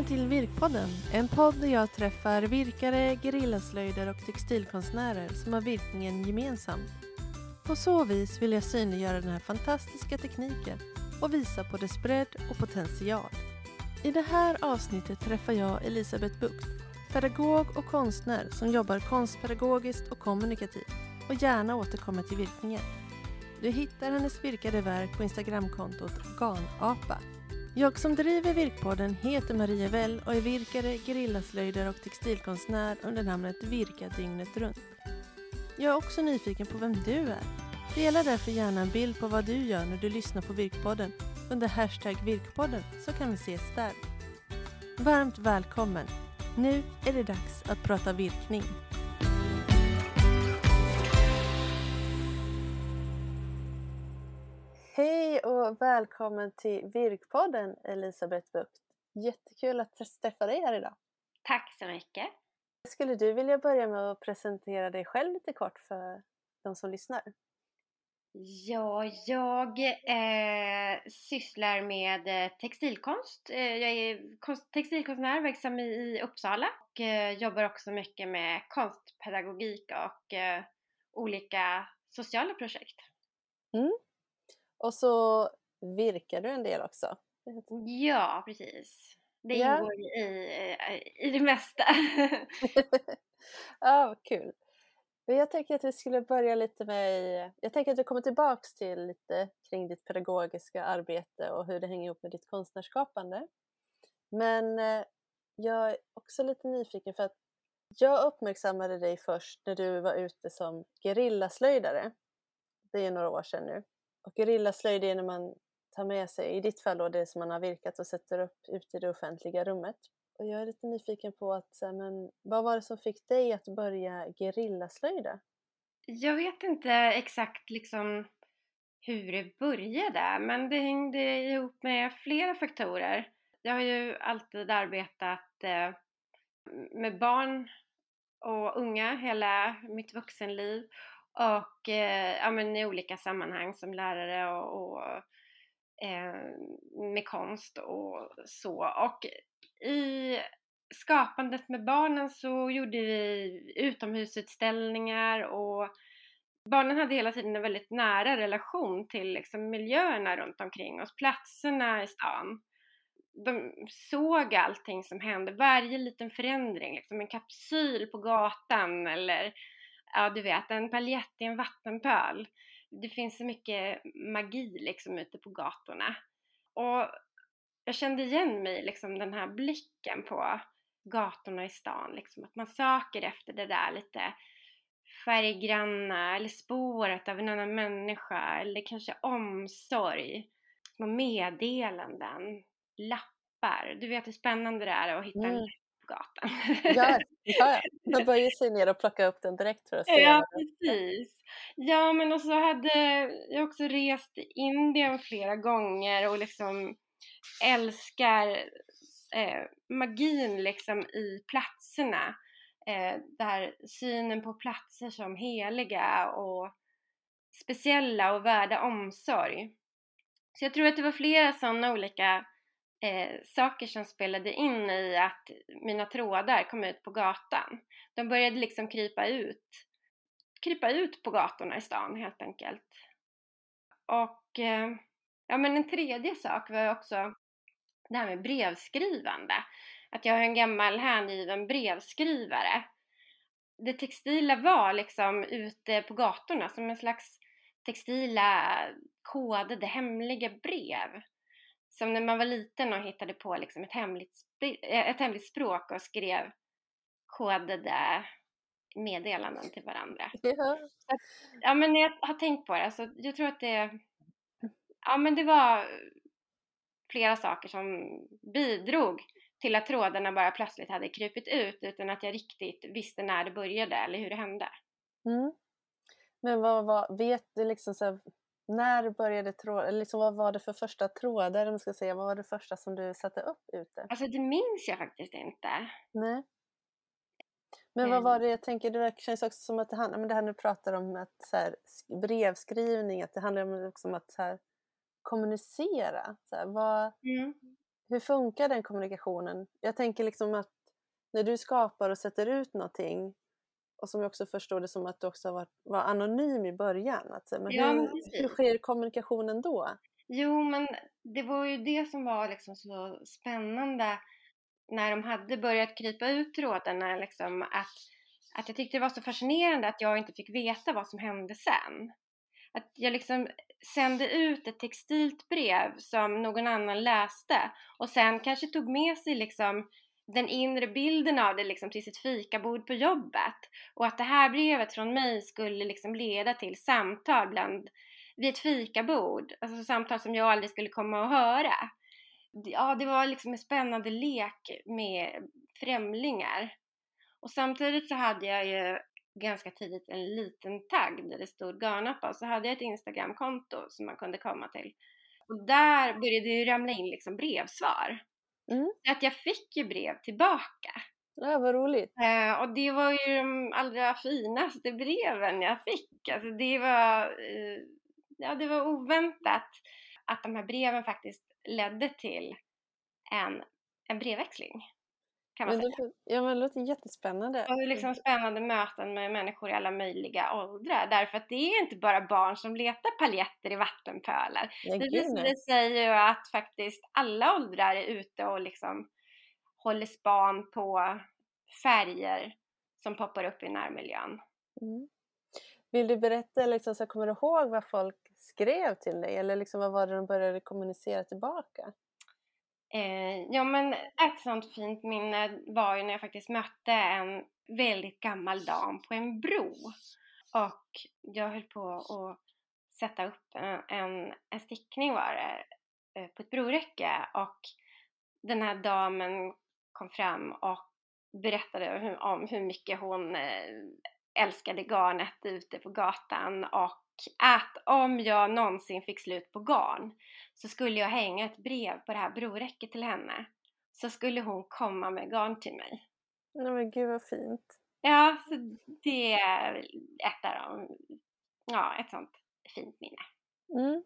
Välkommen till Virkpodden, en podd där jag träffar virkare, gerillaslöjder och textilkonstnärer som har virkningen gemensamt. På så vis vill jag synliggöra den här fantastiska tekniken och visa på dess bredd och potential. I det här avsnittet träffar jag Elisabeth Bucht, pedagog och konstnär som jobbar konstpedagogiskt och kommunikativt och gärna återkommer till virkningen. Du hittar hennes virkade verk på Instagramkontot GANAPA. Jag som driver Virkpodden heter Maria Well och är virkare, gerillaslöjdare och textilkonstnär under namnet Virka dygnet runt. Jag är också nyfiken på vem du är. Dela därför gärna en bild på vad du gör när du lyssnar på Virkpodden under hashtag Virkpodden så kan vi ses där. Varmt välkommen! Nu är det dags att prata virkning. Hej och välkommen till Virkpodden Elisabeth Bucht. Jättekul att träffa dig här idag. Tack så mycket. Skulle du vilja börja med att presentera dig själv lite kort för de som lyssnar? Ja, jag eh, sysslar med eh, textilkonst. Eh, jag är konst, textilkonstnär, verksam i, i Uppsala och eh, jobbar också mycket med konstpedagogik och eh, olika sociala projekt. Mm. Och så virkar du en del också? Ja, precis. Det Ja. ingår i, eh, i det mesta. ja, vad kul. Men jag tänker att vi skulle börja lite med, jag tänker att vi kommer tillbaks till lite kring ditt pedagogiska arbete och hur det hänger ihop med ditt konstnärskapande. Men eh, jag är också lite nyfiken för att jag uppmärksammade dig först när du var ute som gerillaslöjdare. Det är några år sedan nu. Och gerillaslöjd är när man tar med sig, i ditt fall då, det som man har virkat och sätter upp ute i det offentliga rummet. Och jag är lite nyfiken på att, men vad var det som fick dig att börja gerillaslöjda? Jag vet inte exakt liksom hur det började, men det hängde ihop med flera faktorer. Jag har ju alltid arbetat eh, med barn och unga hela mitt vuxenliv och eh, ja, men i olika sammanhang som lärare och, och eh, med konst och så. Och i skapandet med barnen så gjorde vi utomhusutställningar och barnen hade hela tiden en väldigt nära relation till liksom, miljöerna runt omkring oss, platserna i stan. De såg allting som hände, varje liten förändring, liksom en kapsyl på gatan eller ja du vet, en paljett i en vattenpöl. Det finns så mycket magi liksom ute på gatorna. Och jag kände igen mig liksom den här blicken på gatorna i stan, liksom att man söker efter det där lite färggranna eller spåret av en annan människa eller kanske omsorg, små meddelanden, lappar. Du vet hur spännande det är att hitta en Mm gatan. Ja, ja, man böjer sig ner och plockar upp den direkt för att se. Ja, precis. Ja, men och så hade jag också rest i Indien flera gånger och liksom älskar eh, magin liksom i platserna. Eh, där synen på platser som heliga och speciella och värda omsorg. Så jag tror att det var flera sådana olika eh, saker som spelade in i att mina trådar kom ut på gatan. De började liksom krypa ut, krypa ut på gatorna i stan helt enkelt. Och eh, ja, men en tredje sak var också det här med brevskrivande. Att jag är en gammal hängiven brevskrivare. Det textila var liksom ute på gatorna som en slags textila kodade hemliga brev. Som när man var liten och hittade på liksom ett, hemligt, eh, ett hemligt språk och skrev kodade meddelanden till varandra. Ja. Ja men jag har tänkt på det, alltså, jag tror att det, ja men det var flera saker som bidrog till att trådarna bara plötsligt hade krupit ut utan att jag riktigt visste när det började eller hur det hände. Mm. Men vad var, vet du liksom så här, när började tråd, liksom vad var det för första trådar, om ska säga, vad var det första som du satte upp ute? Alltså det minns jag faktiskt inte. Nej. Men vad var det, jag tänker, det känns också som att det handlar, men det här nu pratar om att så här, sk- brevskrivning, att det handlar om, också om att så här, kommunicera. Så här, vad, Mm. hur funkar den kommunikationen? Jag tänker liksom att när du skapar och sätter ut någonting och som jag också förstår det som att du också var, var anonym i början. Att, men Ja, hur, hur sker kommunikationen då? Jo, men det var ju det som var liksom så spännande när de hade börjat krypa ut trådarna. Liksom, att, att jag tyckte det var så fascinerande att jag inte fick veta vad som hände sen. Att jag liksom sände ut ett textilt brev som någon annan läste och sen kanske tog med sig liksom den inre bilden av det liksom till sitt fikabord på jobbet. Och att det här brevet från mig skulle liksom leda till samtal bland, vid ett fikabord. Alltså samtal som jag aldrig skulle komma att höra. Ja, det var liksom en spännande lek med främlingar. Och samtidigt så hade jag ju ganska tidigt en liten tagg där det stod Garnappa och så hade jag ett Instagramkonto som man kunde komma till. Och där började det ju ramla in liksom brevsvar. Mm. Så att jag fick ju brev tillbaka. Ja, vad roligt. Eh, och det var ju de allra finaste breven jag fick. Alltså det var, eh, ja, det var oväntat att de här breven faktiskt ledde till en, en brevväxling. Kan man Men säga. det, ja, men det låter jättespännande. Och liksom spännande möten med människor i alla möjliga åldrar. Därför att det är inte bara barn som letar paljetter i vattenpölar. Nej, Det visade sig ju att faktiskt alla åldrar är ute och liksom håller span på färger som poppar upp i närmiljön. Mm. Vill du berätta, liksom, så kommer du ihåg vad folk skrev till dig? Eller liksom, vad var det de började kommunicera tillbaka? Eh, ja men ett sånt fint minne var ju när jag faktiskt mötte en väldigt gammal dam på en bro. Och jag höll på att sätta upp eh, en, en, stickning var det, eh, på ett broräcke och den här damen kom fram och berättade hur, om hur mycket hon eh, älskade garnet ute på gatan och att om jag någonsin fick slut på garn så skulle jag hänga ett brev på det här broräcket till henne. Så skulle hon komma med garn till mig. Nej, men gud vad fint. Ja, så det är ett av dem. Ja, ett sånt fint minne. Mm.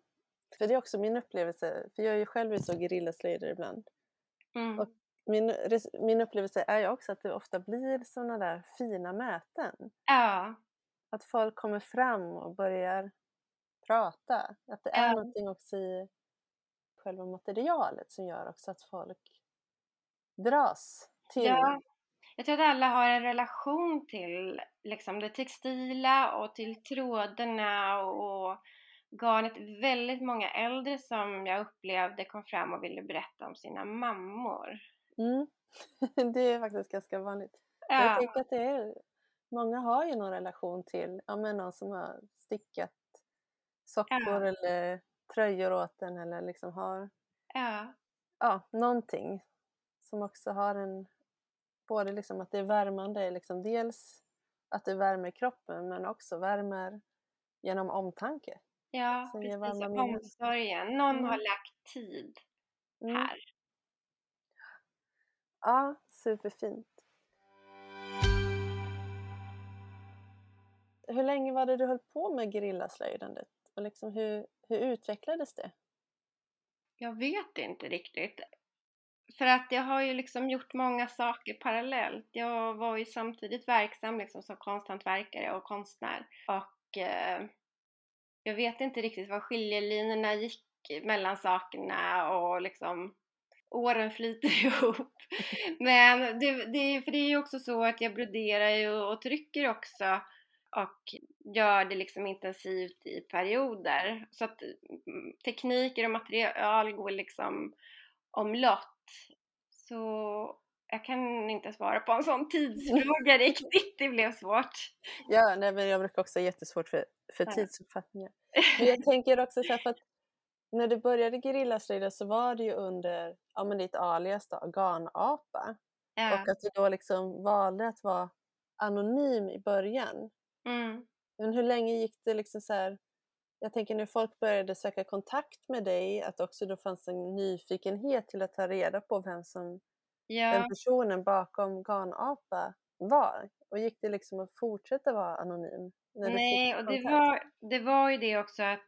För det är också min upplevelse, för jag är ju själv ute och gerillaslöjder ibland. Mm. Och min, min upplevelse är ju också att det ofta blir sådana där fina möten. Ja, Att folk kommer fram och börjar prata. Att det är Ja. någonting också i själva materialet som gör också att folk dras till. ja. Jag tror att alla har en relation till liksom, det textila och till trådarna och garnet. Väldigt många äldre som jag upplevde kom fram och ville berätta om sina mammor. Mm. det är faktiskt ganska vanligt. Jag Ja, tänker att det är, många har ju någon relation till ja, men någon som har stickat sockor Ja. eller tröjor åt en eller liksom har ja, ja, någonting som också har en, både liksom att det är värmande, liksom dels att det värmer kroppen men också värmer genom omtanke. ja ger precis. Och omsorgen. Någon Mm. har lagt tid Mm. här. Ja, superfint. Hur länge var det du höll på med gerillaslöjdandet? Och liksom hur, hur utvecklades det? Jag vet inte riktigt. För att jag har ju liksom gjort många saker parallellt. Jag var ju samtidigt verksam liksom som konsthantverkare och konstnär. Och eh, jag vet inte riktigt var skiljelinjerna gick mellan sakerna och liksom åren flyter ihop. Men det, det, för det är ju också så att jag broderar ju och trycker också och gör det liksom intensivt i perioder. Så att mm, tekniker och material går liksom omlott. Så jag kan inte svara på en sån tidsfråga riktigt, det blev svårt. Ja, nej, men jag brukar också ha jättesvårt för, för tidsuppfattningar. Men jag tänker också så här, för att när du började gerillaslöjda så var det ju under ja, men ditt alias då, Garnapa. Ja. Och att du då liksom valde att vara anonym i början. Mm. Men hur länge gick det liksom så här, jag tänker när folk började söka kontakt med dig, att också då fanns en nyfikenhet till att ta reda på vem som den Ja, personen bakom Garnapa var. Och gick det liksom att fortsätta vara anonym? Nej, och det var, det var ju det också att,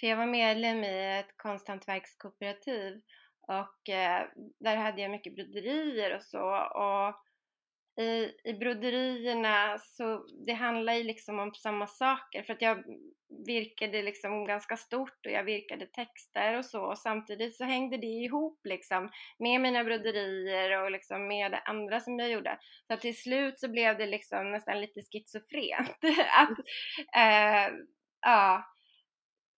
för jag var medlem i ett konsthantverkskooperativ Och eh, där hade jag mycket broderier och så. Och i, i broderierna så det handlar ju liksom om samma saker för att jag virkade liksom ganska stort och jag virkade texter och så och samtidigt så hängde det ihop liksom med mina broderier och liksom med det andra som jag gjorde. Så till slut så blev det liksom nästan lite schizofrent. att, eh, ja,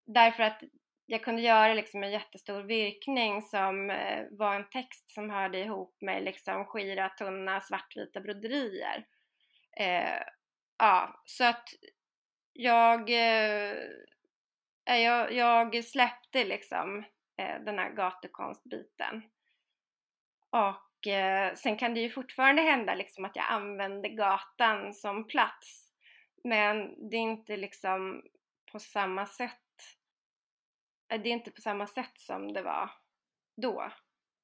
därför att jag kunde göra liksom en jättestor virkning som eh, var en text som hörde ihop med liksom skira, tunna, svartvita broderier. Eh, ja, så att jag, eh, eh, jag, jag släppte liksom eh, den här gatukonstbiten. Och eh, sen kan det ju fortfarande hända liksom att jag använder gatan som plats. Men det är inte liksom på samma sätt det är inte på samma sätt som det var då.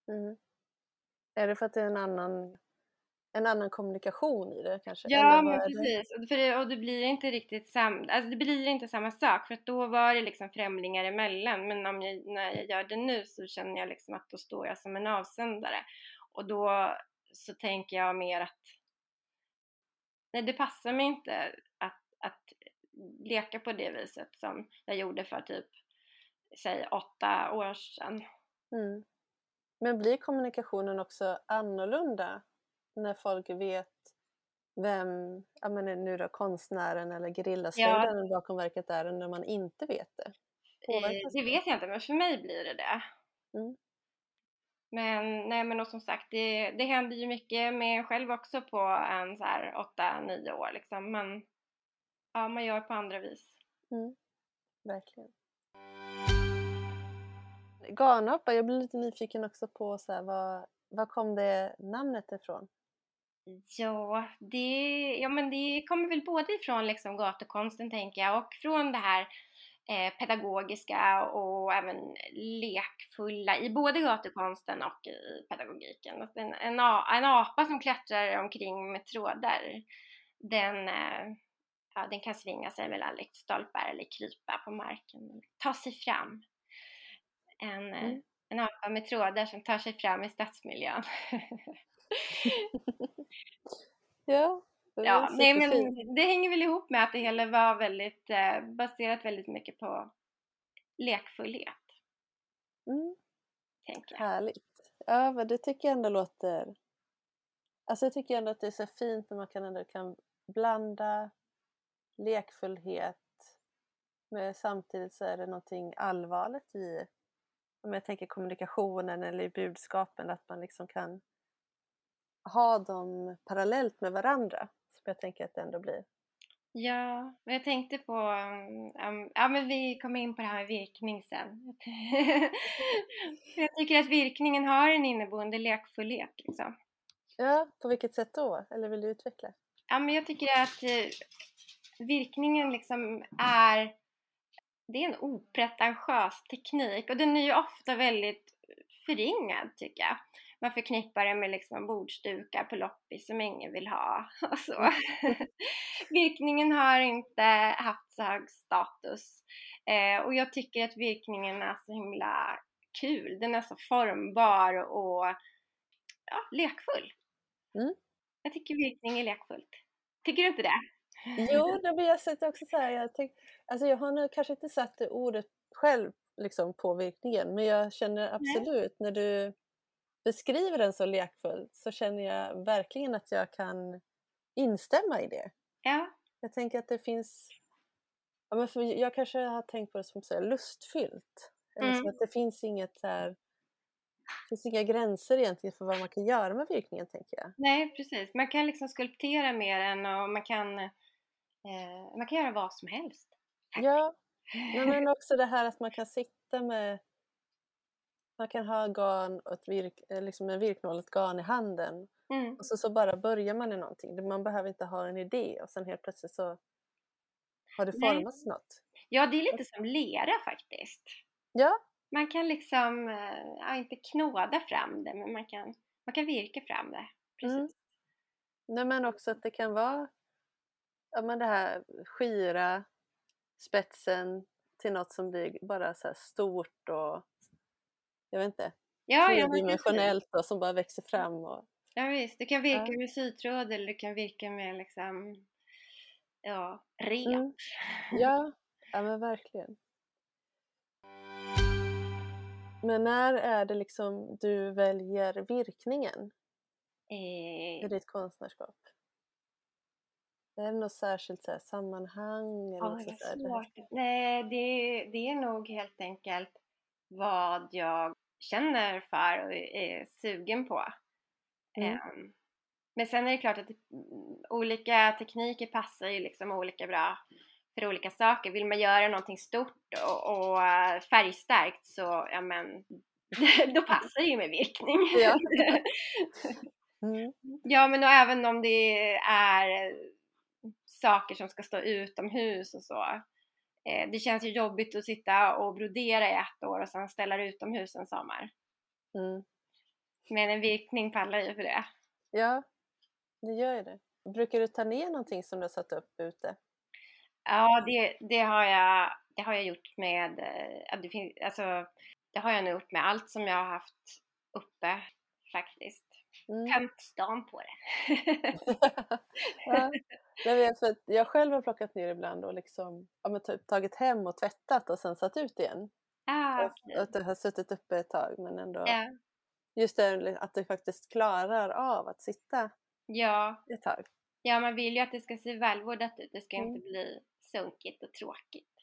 Mm. Är det för att det är en annan, en annan kommunikation i det kanske? Ja, men precis. Det? Och, det, och det blir inte riktigt sam, alltså det blir inte samma sak för att då var det liksom främlingar emellan men om jag, när jag gör det nu så känner jag liksom att då står jag som en avsändare och då så tänker jag mer att nej, det passar mig inte att, att leka på det viset som jag gjorde för typ säg åtta år sedan. Mm. Men blir kommunikationen också annorlunda när folk vet vem ja, men nu då, konstnären eller gerillaslöjdaren ja. bakom verket är än när man inte vet det? Eh, det vet jag inte men för mig blir det det. Mm. Men nej men och som sagt det, det händer ju mycket med själv också på en så här 8-9 år liksom men ja man gör på andra vis. Mm. Verkligen. Garnhoppa, jag blir lite nyfiken också på så här, vad, vad kom det namnet ifrån? Ja, det, ja men det kommer väl både ifrån liksom gatukonsten tänker jag och från det här eh, pedagogiska och även lekfulla i både gatukonsten och i pedagogiken. En, en, en apa som klättrar omkring med trådar, den, eh, ja, den kan svinga sig mellan lyktstolpar eller krypa på marken, ta sig fram en, eh, mm. en apa med trådar som tar sig fram i stadsmiljön. ja, ja nej, men det hänger väl ihop med att det hela var väldigt eh, baserat väldigt mycket på lekfullhet. Mm. Tänker jag. Härligt. Ja, men det tycker jag ändå låter... Alltså jag tycker ändå att det är så fint när man kan, ändå kan blanda lekfullhet men samtidigt så är det någonting allvarligt i om jag tänker kommunikationen eller budskapen, att man liksom kan ha dem parallellt med varandra. Som jag tänker att det ändå blir. Ja, men jag tänkte på, um, ja men vi kommer in på det här med virkning sen. jag tycker att virkningen har en inneboende lekfullhet liksom. Ja, på vilket sätt då? Eller vill du utveckla? Ja, men jag tycker att eh, virkningen liksom är det är en opretentiös teknik och den är ju ofta väldigt förringad tycker jag. Man förknippar det med liksom bordsdukar på loppis som ingen vill ha och så. Mm. virkningen har inte haft så hög status eh, och jag tycker att virkningen är så himla kul. Den är så formbar och ja, lekfull. Mm. Jag tycker virkning är lekfullt. Tycker du inte det? Jo, det blir jag sett också så här, jag, tänk, alltså jag har nu kanske inte satt det ordet själv liksom, på virkningen men jag känner absolut Nej. när du beskriver den så lekfullt så känner jag verkligen att jag kan instämma i det. Ja. Jag tänker att det finns, ja, men för jag kanske har tänkt på det som så här, lustfyllt. Mm. Eller att det finns inget så här, det finns inga gränser egentligen för vad man kan göra med virkningen tänker jag. Nej precis, man kan liksom skulptera mer än och man kan Eh, man kan göra vad som helst. Ja, men också det här att man kan sitta med man kan ha garn och virk, eh, liksom en virknål, ett garn i handen mm. och så, så bara börjar man i någonting. Man behöver inte ha en idé och sen helt plötsligt så har det formats Nej. något. Ja, det är lite som lera faktiskt. Ja. Man kan liksom, eh, ja, inte knåda fram det, men man kan, man kan virka fram det. Precis. Mm. Nej, men också att det kan vara ja, men det här skira spetsen till något som blir bara så stort och jag vet inte. Ja, tredimensionellt och som bara växer fram. Och, Ja visst, du kan virka Ja. med sytråd eller du kan virka med liksom, ja, rep. Mm. ja, ja, men verkligen. Men när är det liksom du väljer virkningen i Eh, ditt konstnärskap? Är det något särskilt så här, sammanhang? Eller ja, liksom vad så här, det här? svårt. Nej, det, det är nog helt enkelt vad jag känner för och är sugen på. Mm. Ehm, Men sen är det klart att olika tekniker passar ju liksom olika bra för olika saker. Vill man göra någonting stort och, och eh, färgstarkt så, ja men, då passar det ju med virkning. Ja. Mm. Ja, men och även om det är saker som ska stå utomhus och så. Eh, det känns ju jobbigt att sitta och brodera i ett år och sen ställa det utomhus en sommar. Mm. Men en virkning pallar ju för det. Ja, det gör ju det. Brukar du ta ner någonting som du har satt upp ute? Ja, det, det, har, jag, det har jag gjort med, eh, det, alltså, det har jag nog gjort med allt som jag har haft uppe faktiskt. Mm. Tömt stan på det. ja. Jag vet för jag själv har plockat ner ibland och liksom, ja, men typ tagit hem och tvättat och sen satt ut igen. ah, att det har suttit uppe ett tag men ändå ja. just det att det faktiskt klarar av att sitta ja, ett tag. ja, man vill ju att det ska se välvårdat ut. Det ska Mm. inte bli sunkigt och tråkigt.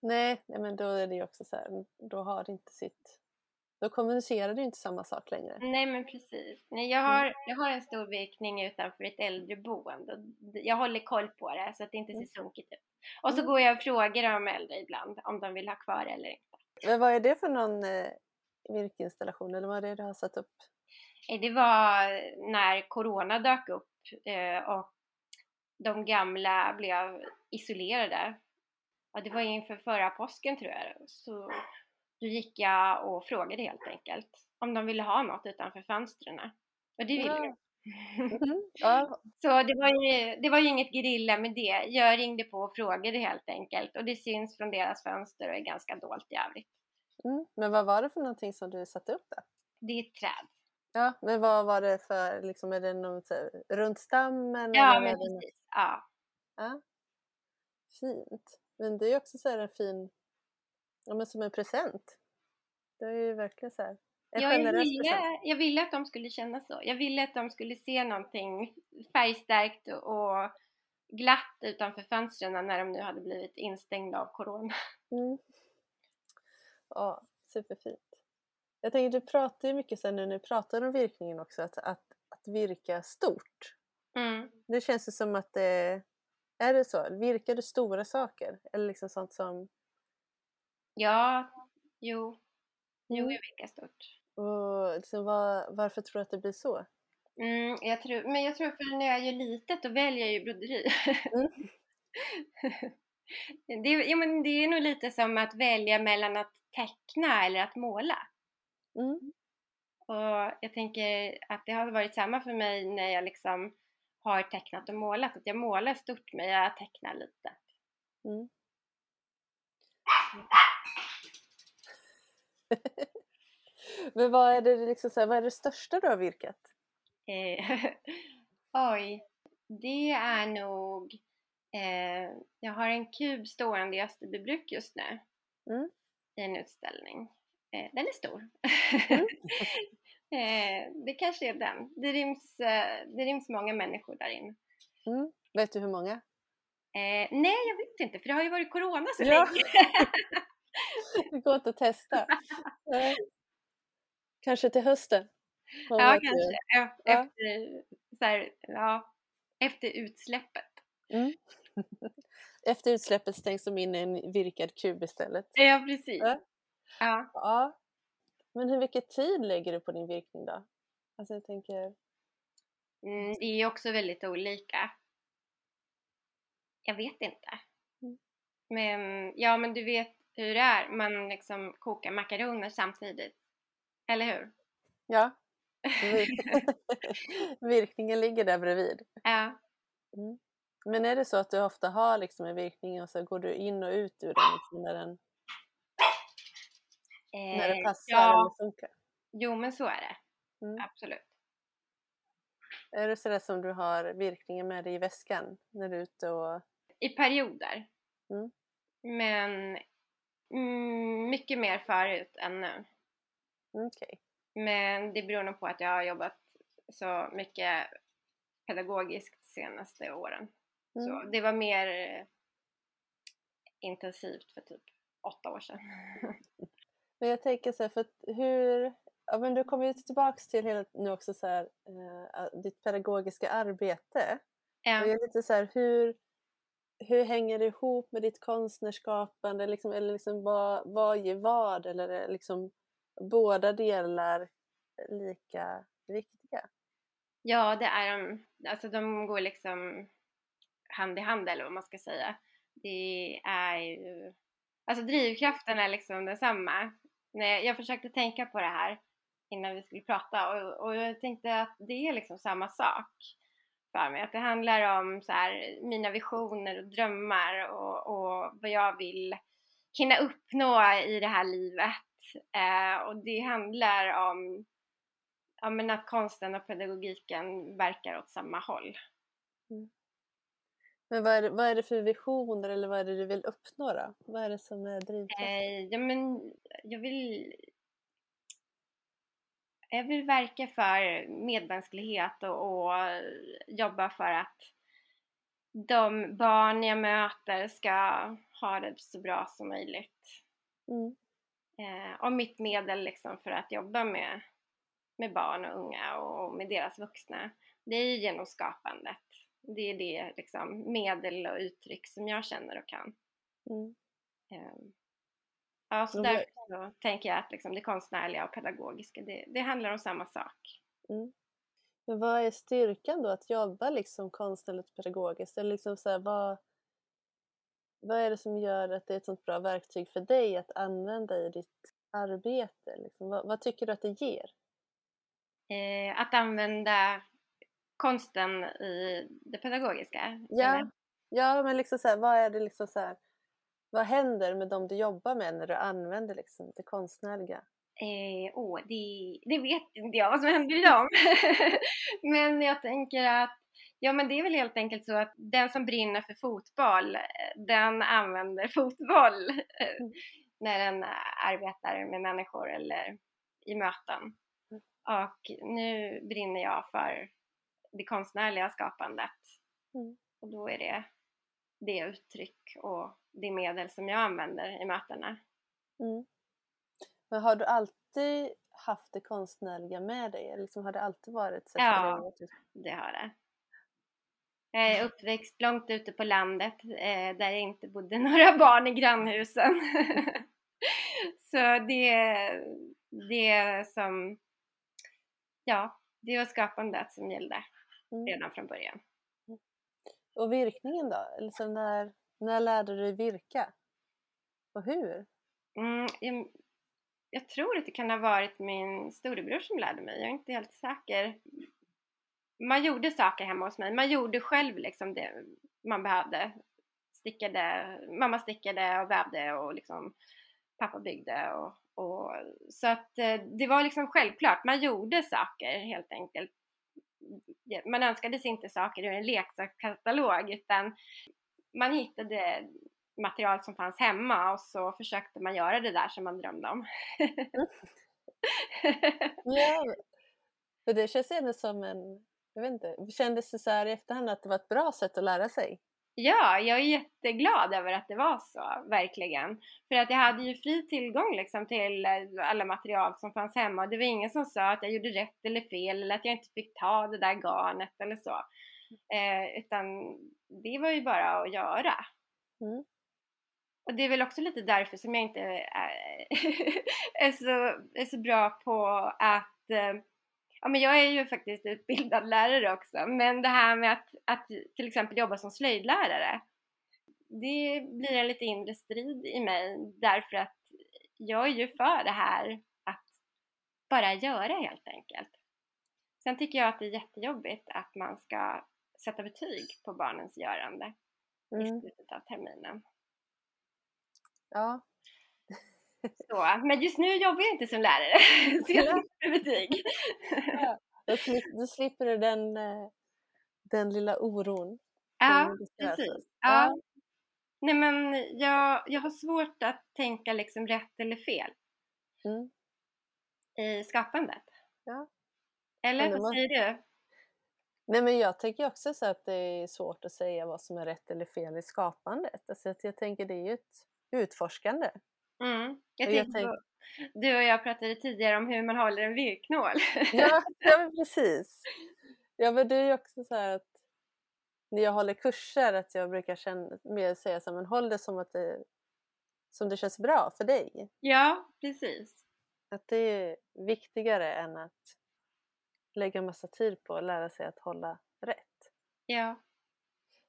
Nej, nej, men då är det ju också så här, då har det inte sitt, då kommunicerar ju inte samma sak längre. Nej men precis. Nej, jag, Mm. har, jag har en stor virkning utanför ett äldreboende. och Jag håller koll på det så att det inte ser Mm. sunkigt ut. Och så Mm. går jag och frågar de äldre ibland om de vill ha kvar eller inte. Men vad är det för någon eh, virkinstallation eller vad är det du har satt upp? Eh, Det var när Corona dök upp eh, och de gamla blev isolerade. Ja, det var inför förra påsken tror jag. Så då gick jag och frågade helt enkelt om de ville ha något utanför fönstren. Och det ville de. Mhm. Ja, Så det var, ju, det var ju inget grilla med det. Jag ringde på och frågade helt enkelt och det syns från deras fönster och är ganska dolt i övrigt. mm. Men vad var det för någonting som du satte upp där? Det är ett träd. Ja, men vad var det för, liksom, är det här, runt stammen? Ja, eller men precis. Ja. Ja. Fint. Men det är också så här en fin, ja men som en present. Det är ju verkligen så här, en Ja, jag, ville, jag ville att de skulle känna så. Jag ville att de skulle se någonting färgstarkt och, glatt utanför fönstren när de nu hade blivit instängda av corona. Mm. Ja, superfint. Jag tänker, du pratar ju mycket sen nu när du pratar om virkningen också, att, att, att virka stort. Mm. Det känns ju som att det, är det så? Virkar du stora saker? Eller liksom sånt som, Ja, jo. Jo, Mm. jag virkar stort. och liksom, var, varför tror du att det blir så? Mm, jag tror, men jag tror för när jag gör litet då väljer jag ju broderi. Mm. det, ja, men det är nog lite som att välja mellan att teckna eller att måla. Mm. Och jag tänker att det har varit samma för mig när jag liksom har tecknat och målat. Att jag målar stort men jag tecknar lite. Mm. Men vad är det liksom så här, vad är det största du har virkat? Eh, Oj, det är nog... Eh, jag har en kub stående i Österbybruk just nu. Mm. I en utställning. Eh, den är stor. Mm. eh, det kanske är den. Det ryms, eh, det ryms många människor där inne. Mm. Vet du hur många? Eh, nej, jag vet inte för det har ju varit corona så Ja. länge. Det går inte att testa. Kanske till hösten? Ja, ju. kanske. Ja. Efter, så här, ja, efter utsläppet. Mm. Efter utsläppet stängs de in i en virkad kub istället. Ja, precis. Ja. Ja. Ja. Men hur mycket tid lägger du på din virkning då? Alltså jag tänker... Mm, det är ju också väldigt olika. Jag vet inte. Mm. Men ja, men du vet hur det är. Man liksom kokar makaroner samtidigt. Eller hur? Ja. Vir- Virkningen ligger där bredvid. Ja. Mm. Men är det så att du ofta har liksom en virkning och så går du in och ut ur den liksom när, den, när det Eh, passar ja, eller funkar? Jo, men så är det. Mm. Absolut. Är det sådär som du har virkningen med dig i väskan när du är ute och... I perioder. Mm. Men mm, mycket mer förut än nu. Mm, Okej. Men det beror nog på att jag har jobbat så mycket pedagogiskt de senaste åren. Mm. Så det var mer eh, intensivt för typ åtta år sedan. Men jag tänker så här, för hur... Ja, men du kommer ju tillbaks till hela nu också så här, eh, ditt pedagogiska arbete. Och Ja. jag är lite så här, hur, hur hänger det ihop med ditt konstnärskapande? Liksom, eller liksom vad, vad ger vad? Eller är liksom båda delar lika viktiga? ja, det är de. Alltså de går liksom hand i hand eller vad man ska säga. Det är ju... Alltså drivkraften är liksom densamma. Jag försökte tänka på det här innan vi skulle prata och, och jag tänkte att det är liksom samma sak för mig. Att det handlar om så här, mina visioner och drömmar och, och vad jag vill hinna uppnå i det här livet. Eh, och det handlar om ja, men att konsten och pedagogiken verkar åt samma håll. Men vad är, det, vad är det för visioner eller vad är det du vill uppnå då? Vad är det som är drivkraften? Eh, ja, men jag vill jag vill verka för medmänsklighet och, och jobba för att de barn jag möter ska ha det så bra som möjligt. Mm. Eh, och mitt medel liksom för att jobba med, med barn och unga och med deras vuxna, det är ju genom skapandet. Det är det liksom, medel och uttryck som jag känner och kan. Mm. Ehm, Ja, så Och därför så tänker jag att liksom det konstnärliga och pedagogiska, det, det handlar om samma sak. Mm. Men vad är styrkan då att jobba liksom konstnärligt pedagogiskt? Eller liksom så här, vad, vad är det som gör att det är ett sånt bra verktyg för dig att använda i ditt arbete? Liksom? Vad, vad tycker du att det ger? Eh, att använda konsten i det pedagogiska. Ja, eller? ja men liksom så här, vad är det liksom så här, vad händer med dem du jobbar med när du använder liksom det konstnärliga? Eh, åh, det, det vet inte jag vad som händer i dem. men jag tänker att Ja men det är väl helt enkelt så att den som brinner för fotboll, eh, den använder fotboll eh, när den arbetar med människor eller i möten. Och nu brinner jag för det konstnärliga skapandet. Mm. Och då är det det uttryck och det medel som jag använder i mötena. Mm. Men har du alltid haft det konstnärliga med dig? Eller liksom har det alltid varit så Ja. Det har det. Jag är uppväxt långt ute på landet eh, där det inte bodde några barn i grannhusen. Så det, det som, ja, det var skapandet som gällde Mm. redan från början. Och virkningen då? Liksom när, när lärde du dig virka? Och hur? Mm, jag, jag tror att det kan ha varit min storebror som lärde mig, jag är inte helt säker. Man gjorde saker hemma hos mig, man gjorde själv liksom det man behövde. Stickade, mamma stickade och vävde och liksom pappa byggde och, och så att eh, det var liksom självklart, man gjorde saker helt enkelt. Man önskade sig inte saker ur en leksakskatalog utan man hittade material som fanns hemma och så försökte man göra det där som man drömde om. Ja, för det känns ändå som en, jag vet inte, kändes det så här i efterhand att det var ett bra sätt att lära sig? Ja, jag är jätteglad över att det var så, verkligen. För att jag hade ju fri tillgång liksom till eh, alla material som fanns hemma och det var ingen som sa att jag gjorde rätt eller fel eller att jag inte fick ta det där garnet eller så. Eh, utan det var ju bara att göra. Mm. Och det är väl också lite därför som jag inte är, är, så, är så bra på att eh, Ja men jag är ju faktiskt utbildad lärare också men det här med att, att till exempel jobba som slöjdlärare det blir en lite inre strid i mig därför att jag är ju för det här att bara göra helt enkelt. Sen tycker jag att det är jättejobbigt att man ska sätta betyg på barnens görande i Mm. slutet av terminen. Ja. Så. Men just nu jobbar jag inte som lärare, så jag slipper betyg. Ja, då, slip, då slipper du den, eh, den lilla oron. Ja, precis. lösas. Ja. Nej men jag, jag har svårt att tänka liksom rätt eller fel Mm. i skapandet. Ja. Eller vad säger du? Nej men jag tänker också så att det är svårt att säga vad som är rätt eller fel i skapandet. Alltså att jag tänker det är ju ett utforskande. Mm. Jag Och jag tänkte på, du och jag pratade tidigare om hur man håller en virknål. Ja, ja precis. Ja men det är ju också så här att när jag håller kurser att jag brukar känna, mer säga så här, men håll det som att det, som det känns bra för dig. ja, precis. Att det är viktigare än att lägga massa tid på att lära sig att hålla rätt. Ja.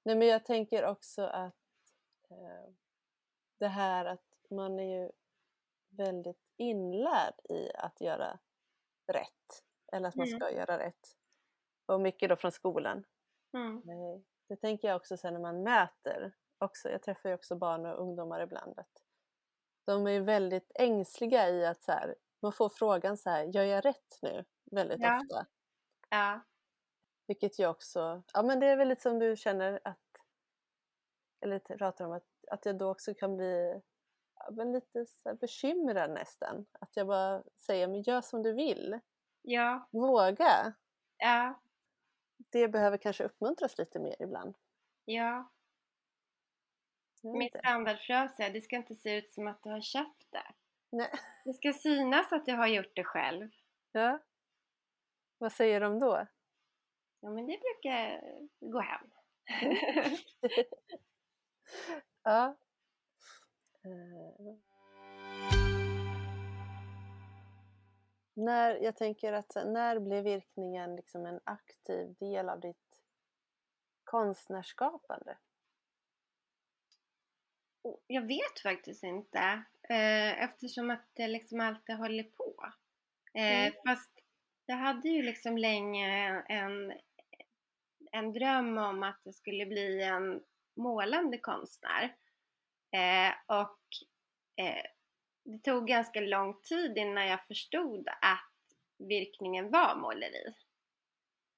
Nej men jag tänker också att eh, det här att man är ju väldigt inlärd i att göra rätt. Eller att man Mm. ska göra rätt. Och mycket då från skolan. Mm. Eh, Det tänker jag också sen när man mäter. Också, jag träffar ju också barn och ungdomar ibland. Att de är ju väldigt ängsliga i att så här, man får frågan så här, gör jag rätt nu? Väldigt Ja. ofta. Ja. Vilket jag också, ja men det är väl lite som du känner att, eller pratar om att, att jag då också kan bli men lite så bekymrad nästan. Att jag bara säger, men gör som du vill. Ja. Våga. Ja. Det behöver kanske uppmuntras lite mer ibland. Ja. Min standardfras är, det ska inte se ut som att du har köpt det. Nej. Det ska synas att du har gjort det själv. Ja. Vad säger de då? Ja, men det brukar gå hem. Ja. Eh. När, jag tänker att när blir virkningen liksom en aktiv del av ditt konstnärskapande? Jag vet faktiskt inte. Eh, eftersom att det liksom alltid håller på. Eh, Mm. Fast jag hade ju liksom länge en, en dröm om att jag skulle bli en målande konstnär. Eh, och eh, det tog ganska lång tid innan jag förstod att virkningen var måleri.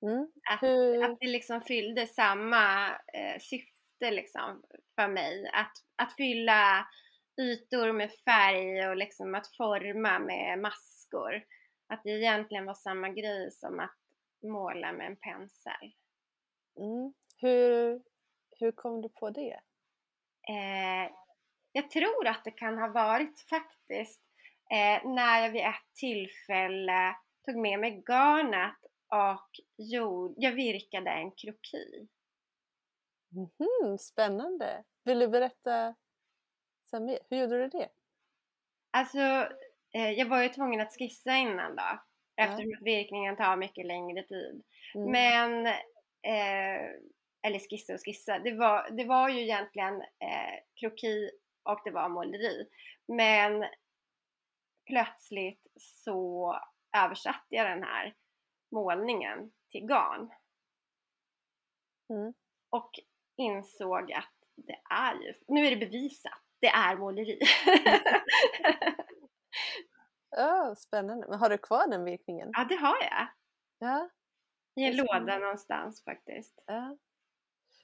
Mm. Att, Hur, att det liksom fyllde samma eh, syfte liksom för mig. Att, att fylla ytor med färg och liksom att forma med maskor. Att det egentligen var samma grej som att måla med en pensel. mm. hur, hur kom du på det? Eh, jag tror att det kan ha varit faktiskt eh, när jag vid ett tillfälle tog med mig garnet och gjorde, jag virkade en kroki. Mhm, spännande! Vill du berätta mer? Hur gjorde du det? Alltså, eh, jag var ju tvungen att skissa innan då. Ja. Eftersom att virkningen tar mycket längre tid. Mm. Men, eh, eller skissa och skissa, det var, det var ju egentligen eh, kroki och det var måleri. Men plötsligt så översatte jag den här målningen till garn. Mm. Och insåg att det är ju, nu är det bevisat, det är måleri. Ja, spännande. Men har du kvar den virkningen? ja, det har jag. Ja. I en låda någonstans faktiskt. Ja.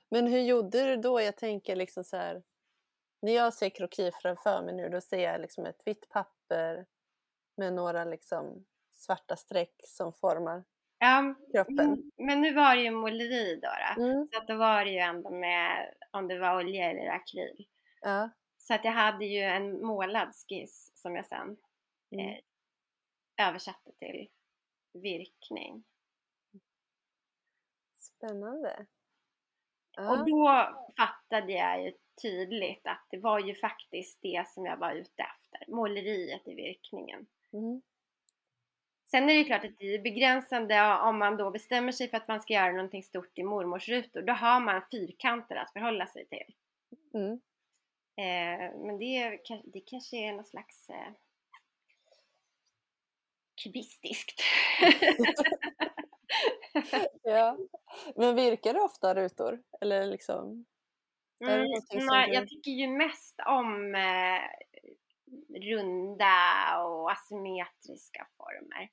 Men hur gjorde du då? Jag tänker liksom så här. När jag ser kroki framför mig nu då ser jag liksom ett vitt papper med några liksom svarta streck som formar Ja, kroppen. men nu var det ju måleri då. då. Mm. Så att då var det ju ändå med om det var olja eller akryl. Ja. Så att jag hade ju en målad skiss som jag sen Mm. eh, översatte till virkning. Spännande. Och Ja. då fattade jag ju tydligt att det var ju faktiskt det som jag var ute efter. Måleriet i virkningen. Mm. Sen är det klart att det är begränsande om man då bestämmer sig för att man ska göra någonting stort i mormorsrutor. Då har man fyrkanter att förhålla sig till. Mm. Eh, men det, det kanske är något slags eh, kubistiskt. ja. Men virkar du ofta rutor? Eller liksom? Mm, nej, du- Jag tycker ju mest om eh, runda och asymmetriska former.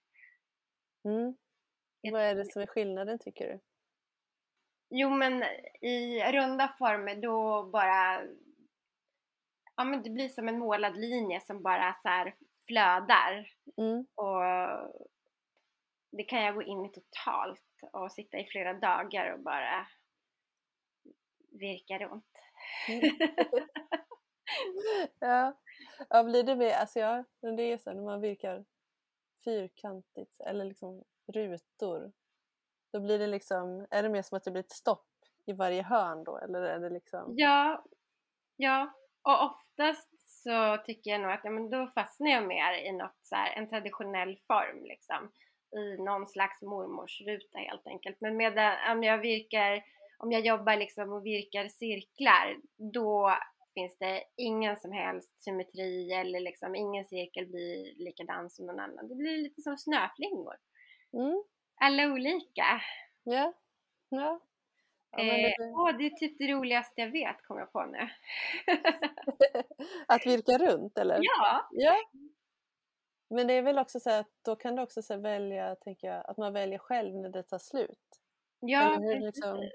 Mm. Vad är det som är skillnaden tycker du? Jo men i runda former då bara Ja men det blir som en målad linje som bara så här flödar. Mm. Och det kan jag gå in i totalt och sitta i flera dagar och bara virka runt. Ja. ja, blir det mer, alltså ja, det är så när man virkar fyrkantigt eller liksom rutor. Då blir det liksom, är det mer som att det blir ett stopp i varje hörn då eller är det liksom? Ja, ja. Och oftast så tycker jag nog att ja, men då fastnar jag mer i något så här, en traditionell form liksom. I någon slags mormorsruta helt enkelt. Men medan om jag virkar, om jag jobbar liksom och virkar cirklar, då finns det ingen som helst symmetri eller liksom ingen cirkel blir likadan som någon annan. Det blir lite som snöflingor. Mm. Alla olika. Ja. ja. Ja, det... Eh, åh, det är typ det roligaste jag vet, kom jag på nu. att virka runt eller? Ja! ja. Men det är väl också så att då kan du också så välja, tänker jag, att man väljer själv när det tar slut. Ja, hur, liksom...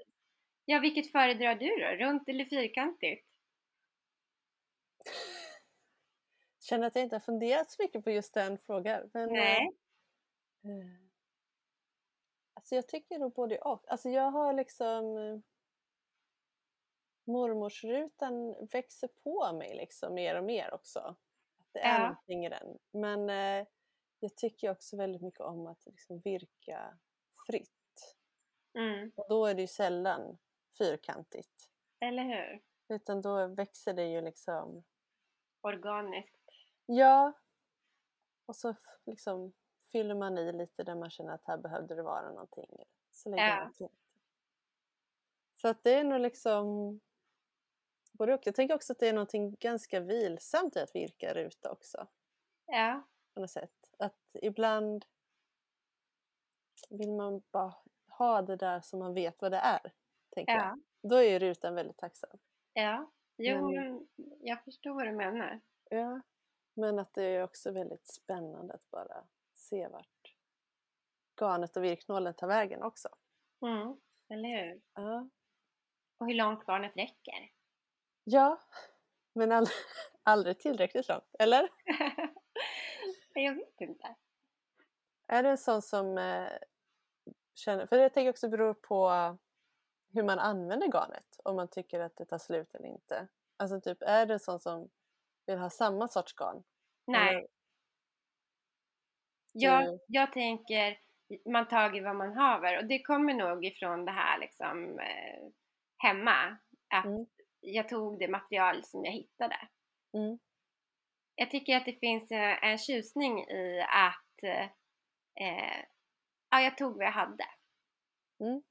ja vilket föredrar du då? Runt eller fyrkantigt? känner att jag inte har funderat så mycket på just den frågan. Men, Nej. Eh, alltså jag tycker nog både och. Alltså jag har liksom eh, mormorsrutan växer på mig liksom mer och mer också. Att det är ja. någonting i den. Men eh, jag tycker också väldigt mycket om att liksom virka fritt. Mm. Och då är det ju sällan fyrkantigt. Eller hur? Utan då växer det ju liksom organiskt. Ja. Och så liksom fyller man i lite där man känner att här behövde det vara någonting. Så lägger ja. man till. Så att det är nog liksom både och. Jag tänker också att det är någonting ganska vilsamt i att virka ruta också. Ja. På något sätt. Att ibland vill man bara ha det där som man vet vad det är. Tänker ja. jag. Då är ju rutan väldigt tacksam. Ja, jo men, jag förstår vad du menar. Ja, men att det är också väldigt spännande att bara se vart garnet och virknålen tar vägen också. Mm, eller hur? Ja. Och hur långt garnet räcker. Ja, men aldrig, aldrig tillräckligt långt, eller? jag vet inte. Är det en sån som eh, känner, för jag tänker också beror på hur man använder garnet, om man tycker att det tar slut eller inte. Alltså typ, är det en sån som vill ha samma sorts garn? Nej. Eller? Jag, jag tänker, man tar vad man haver och det kommer nog ifrån det här liksom eh, hemma. Att mm. jag tog det material som jag hittade. Mm. Jag tycker att det finns eh, en tjusning i att eh, ja, jag tog vad jag hade. Mm.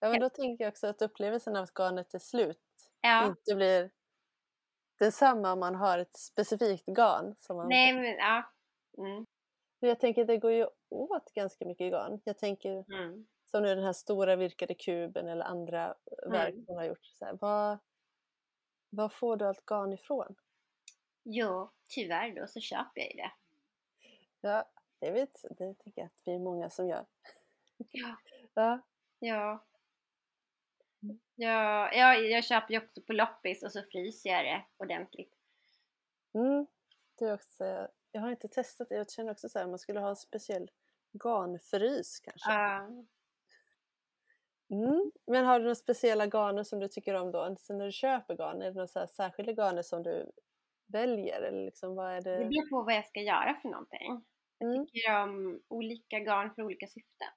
Ja men då tänker jag också att upplevelsen av att garnet är slut ja. inte blir detsamma om man har ett specifikt garn. Som man... Nej, men ja. Mm. Jag tänker att det går ju åt ganska mycket garn. Jag tänker mm. som nu den här stora virkade kuben eller andra mm. verk man har gjort. Så här, vad, vad får du allt garn ifrån? Jo, tyvärr då så köper jag ju det. Ja, det, vet, det tycker jag att vi är många som gör. Ja. ja. Ja. Ja, jag, jag köper ju också på loppis och så fryser jag det ordentligt. Mm, det också, jag har inte testat det. Jag känner också så här, man skulle ha en speciell garnfrys kanske. Uh. Mm. Men har du några speciella garner som du tycker om då? Sen när du köper garn, är det några så särskilda garner som du väljer? Eller liksom, vad är det? det beror på vad jag ska göra för någonting. Jag mm. tycker om olika garn för olika syften.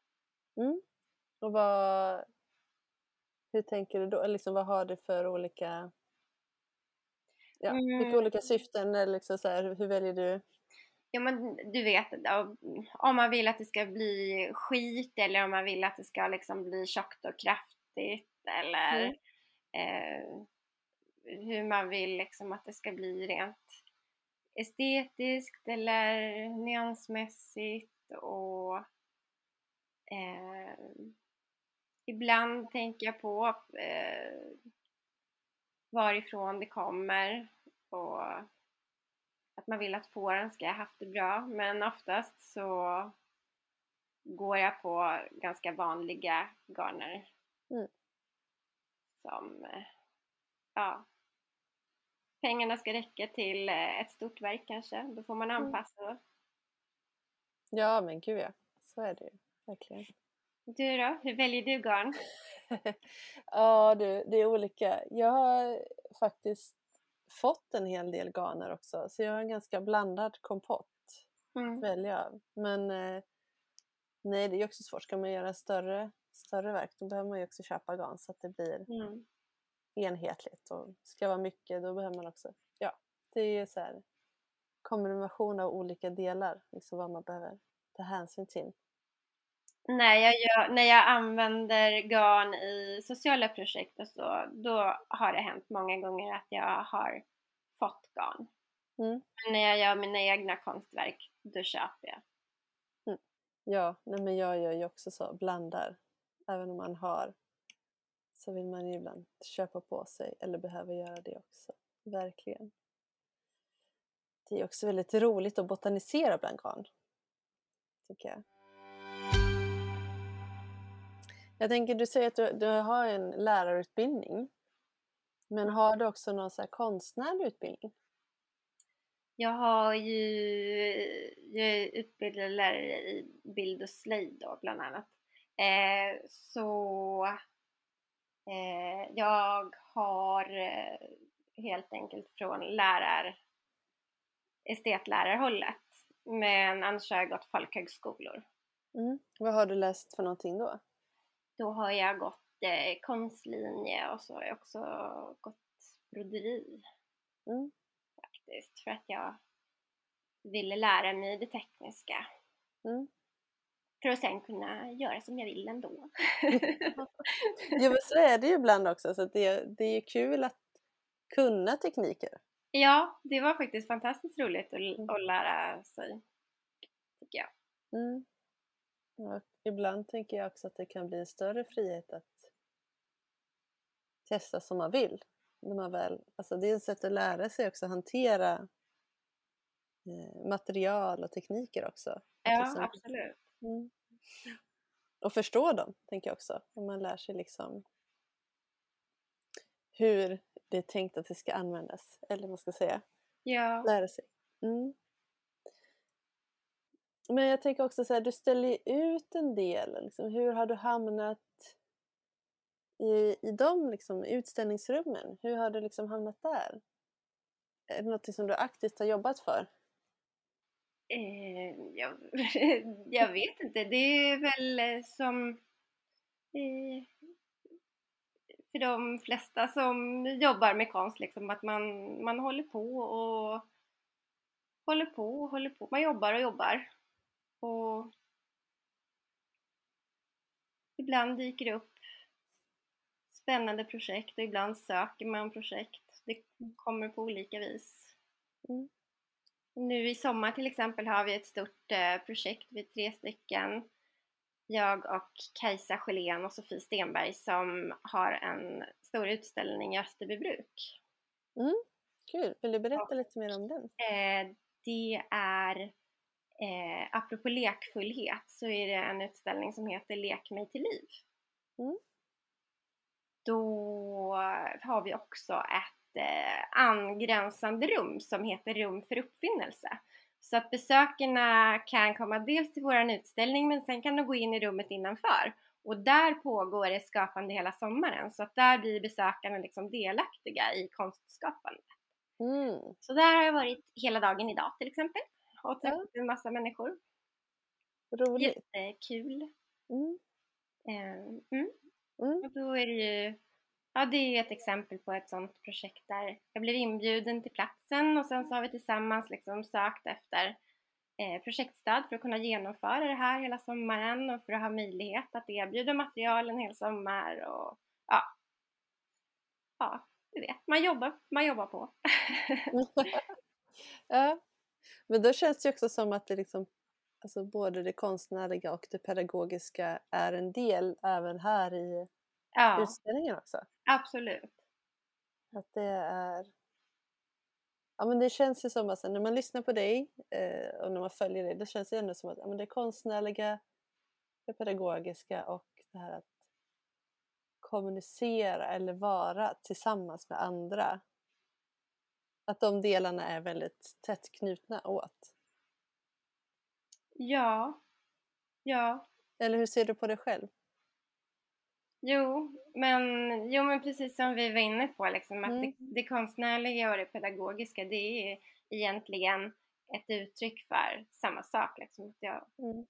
Mm. Och vad, hur tänker du då? Liksom, vad har du för olika ja, mm. vilka olika syften? Eller liksom så här, hur väljer du? Ja men du vet, om man vill att det ska bli skit eller om man vill att det ska liksom bli tjockt och kraftigt eller mm. eh, hur man vill liksom att det ska bli rent estetiskt eller nyansmässigt och eh, ibland tänker jag på eh, varifrån det kommer och att man vill att fåren ska ha haft det bra men oftast så går jag på ganska vanliga garner. Mm. Som, eh, ja, pengarna ska räcka till eh, ett stort verk kanske. Då får man Mm. anpassa. Ja men gud ja, så är det ju verkligen. Du då? Hur väljer du garn? ja du, det är olika. Jag har faktiskt fått en hel del garner också så jag har en ganska blandad kompott att Mm. välja av. Men eh, nej det är också svårt, ska man göra större, större verk då behöver man ju också köpa garn så att det blir Mm. enhetligt och ska vara mycket då behöver man också, ja det är ju så här kombination av olika delar, liksom vad man behöver ta hänsyn till. När, jag gör, när jag använder garn i sociala projekt och så, då har det hänt många gånger att jag har fått garn. Mm. Men när jag gör mina egna konstverk, då köper jag. Ja, nej men jag gör ju också så, blandar. Även om man har så vill man ju ibland köpa på sig eller behöver göra det också. Verkligen. Det är också väldigt roligt att botanisera bland garn. Tycker jag. Jag tänker, du säger att du, du har en lärarutbildning. Men har du också någon så här konstnärlig utbildning? Jag har ju, jag är utbildad lärare i bild och slöjd då bland annat. Eh, så eh, jag har eh, helt enkelt från lärar, estetlärarhållet. Men annars har jag gått folkhögskolor. Mm. Vad har du läst för någonting då? Då har jag gått eh, konstlinje och så har jag också gått broderi Mm. faktiskt för att jag ville lära mig det tekniska. Mm. För att sen kunna göra som jag vill ändå. Ja men så är det ju ibland också, så det, det är ju kul att kunna tekniker. ja, det var faktiskt fantastiskt roligt att, Mm. att lära sig. Tycker jag. Mm. Ja, ibland tänker jag också att det kan bli en större frihet att testa som man vill. När man väl, alltså det är ett sätt att lära sig också hantera eh, material och tekniker också. Ja, Liksom. absolut. Mm. Och förstå dem, tänker jag också. Om man lär sig liksom hur det är tänkt att det ska användas. Eller vad man ska säga. Ja. Lära sig. Mm. Men jag tänker också så här, du ställer ju ut en del. Liksom, hur har du hamnat i, i de liksom, utställningsrummen? Hur har du liksom hamnat där? Är det något som du aktivt har jobbat för? Eh, jag, jag vet inte. Det är väl eh, som eh, för de flesta som jobbar med konst, liksom, att man, man håller på och håller på och håller på. Man jobbar och jobbar. Och ibland dyker det upp spännande projekt och ibland söker man projekt. Det kommer på olika vis. Mm. Nu i sommar till exempel har vi ett stort eh, projekt, vi är tre stycken. Jag och Kajsa Sjölén och Sofie Stenberg som har en stor utställning i Österbybruk. Kul! Vill du berätta lite mer om den? Eh, det är, eh, apropå lekfullhet, så är det en utställning som heter Lek mig till liv. Mm. Då har vi också ett eh, angränsande rum som heter Rum för uppfinnelse. Så att besökarna kan komma dels till vår utställning men sen kan de gå in i rummet innanför. Och där pågår det skapande hela sommaren så att där blir besökarna liksom delaktiga i konstskapande. Mm. Så där har jag varit hela dagen idag till exempel och träffat en massa människor. Roligt! Jättekul. Mm. Eh, Mm. Mm. Och då är det ju, ja det är ett exempel på ett sånt projekt där jag blev inbjuden till platsen och sen så har vi tillsammans liksom sökt efter eh, projektstöd för att kunna genomföra det här hela sommaren och för att ha möjlighet att erbjuda material en hel sommar och ja, ja, du vet, man jobbar, man jobbar på. ja. Men då känns det ju också som att det liksom, alltså både det konstnärliga och det pedagogiska är en del även här i Ja, utställningen också. absolut. Att det är Ja men det känns ju som att när man lyssnar på dig eh, och när man följer dig, då känns det ändå som att ja, men det konstnärliga, det pedagogiska och det här att kommunicera eller vara tillsammans med andra. Att de delarna är väldigt tätt knutna åt. Ja. Ja. Eller hur ser du på det själv? Jo, men, jo, men precis som vi var inne på, liksom, att mm. det, det konstnärliga och det pedagogiska det är egentligen ett uttryck för samma sak. Liksom. Jag, mm.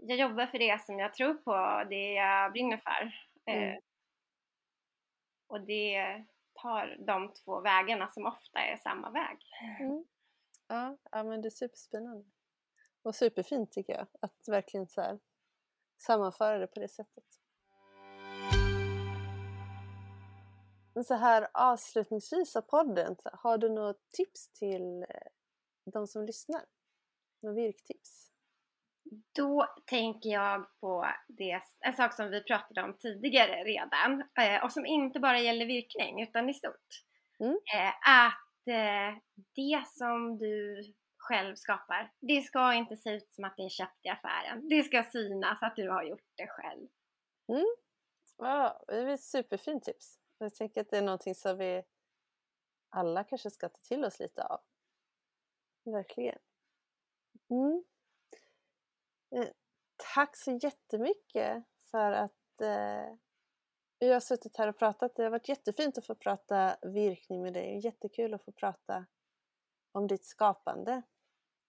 jag jobbar för det som jag tror på, det jag brinner för. Mm. Eh, och det tar de två vägarna som ofta är samma väg. Mm. Ja, ja, men det är superspännande. Och superfint tycker jag, att verkligen så här, sammanföra det på det sättet. Men så här avslutningsvis av podden, har du något tips till eh, de som lyssnar? Något virktips? Då tänker jag på det, en sak som vi pratade om tidigare redan eh, och som inte bara gäller virkning utan i stort. Mm. Eh, att det som du själv skapar, det ska inte se ut som att det är köpt i affären. Det ska synas att du har gjort det själv. Mm. Ja, det är ett superfint tips. Jag tänker att det är någonting som vi alla kanske ska ta till oss lite av. Verkligen. Mm. Eh, tack så jättemycket för att eh, vi har suttit här och pratat. Det har varit jättefint att få prata virkning med dig. Jättekul att få prata om ditt skapande.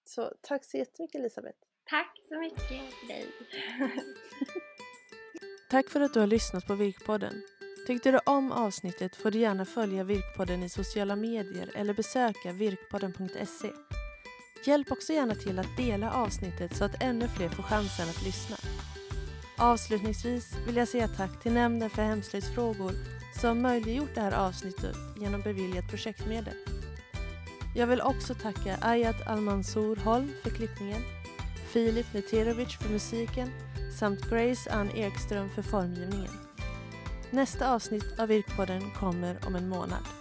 Så tack så jättemycket Elisabeth. Tack så mycket till dig. tack för att du har lyssnat på Virkpodden. Tyckte du om avsnittet får du gärna följa Virkpodden i sociala medier eller besöka virkpodden.se. Hjälp också gärna till att dela avsnittet så att ännu fler får chansen att lyssna. Avslutningsvis vill jag säga tack till Nämnden för hemslöjdsfrågor som möjliggjort det här avsnittet genom beviljat projektmedel. Jag vill också tacka Ayat Almansour Holm för klippningen, Filip Neterovic för musiken samt Grace Ann Ekström för formgivningen. Nästa avsnitt av Virkpodden kommer om en månad.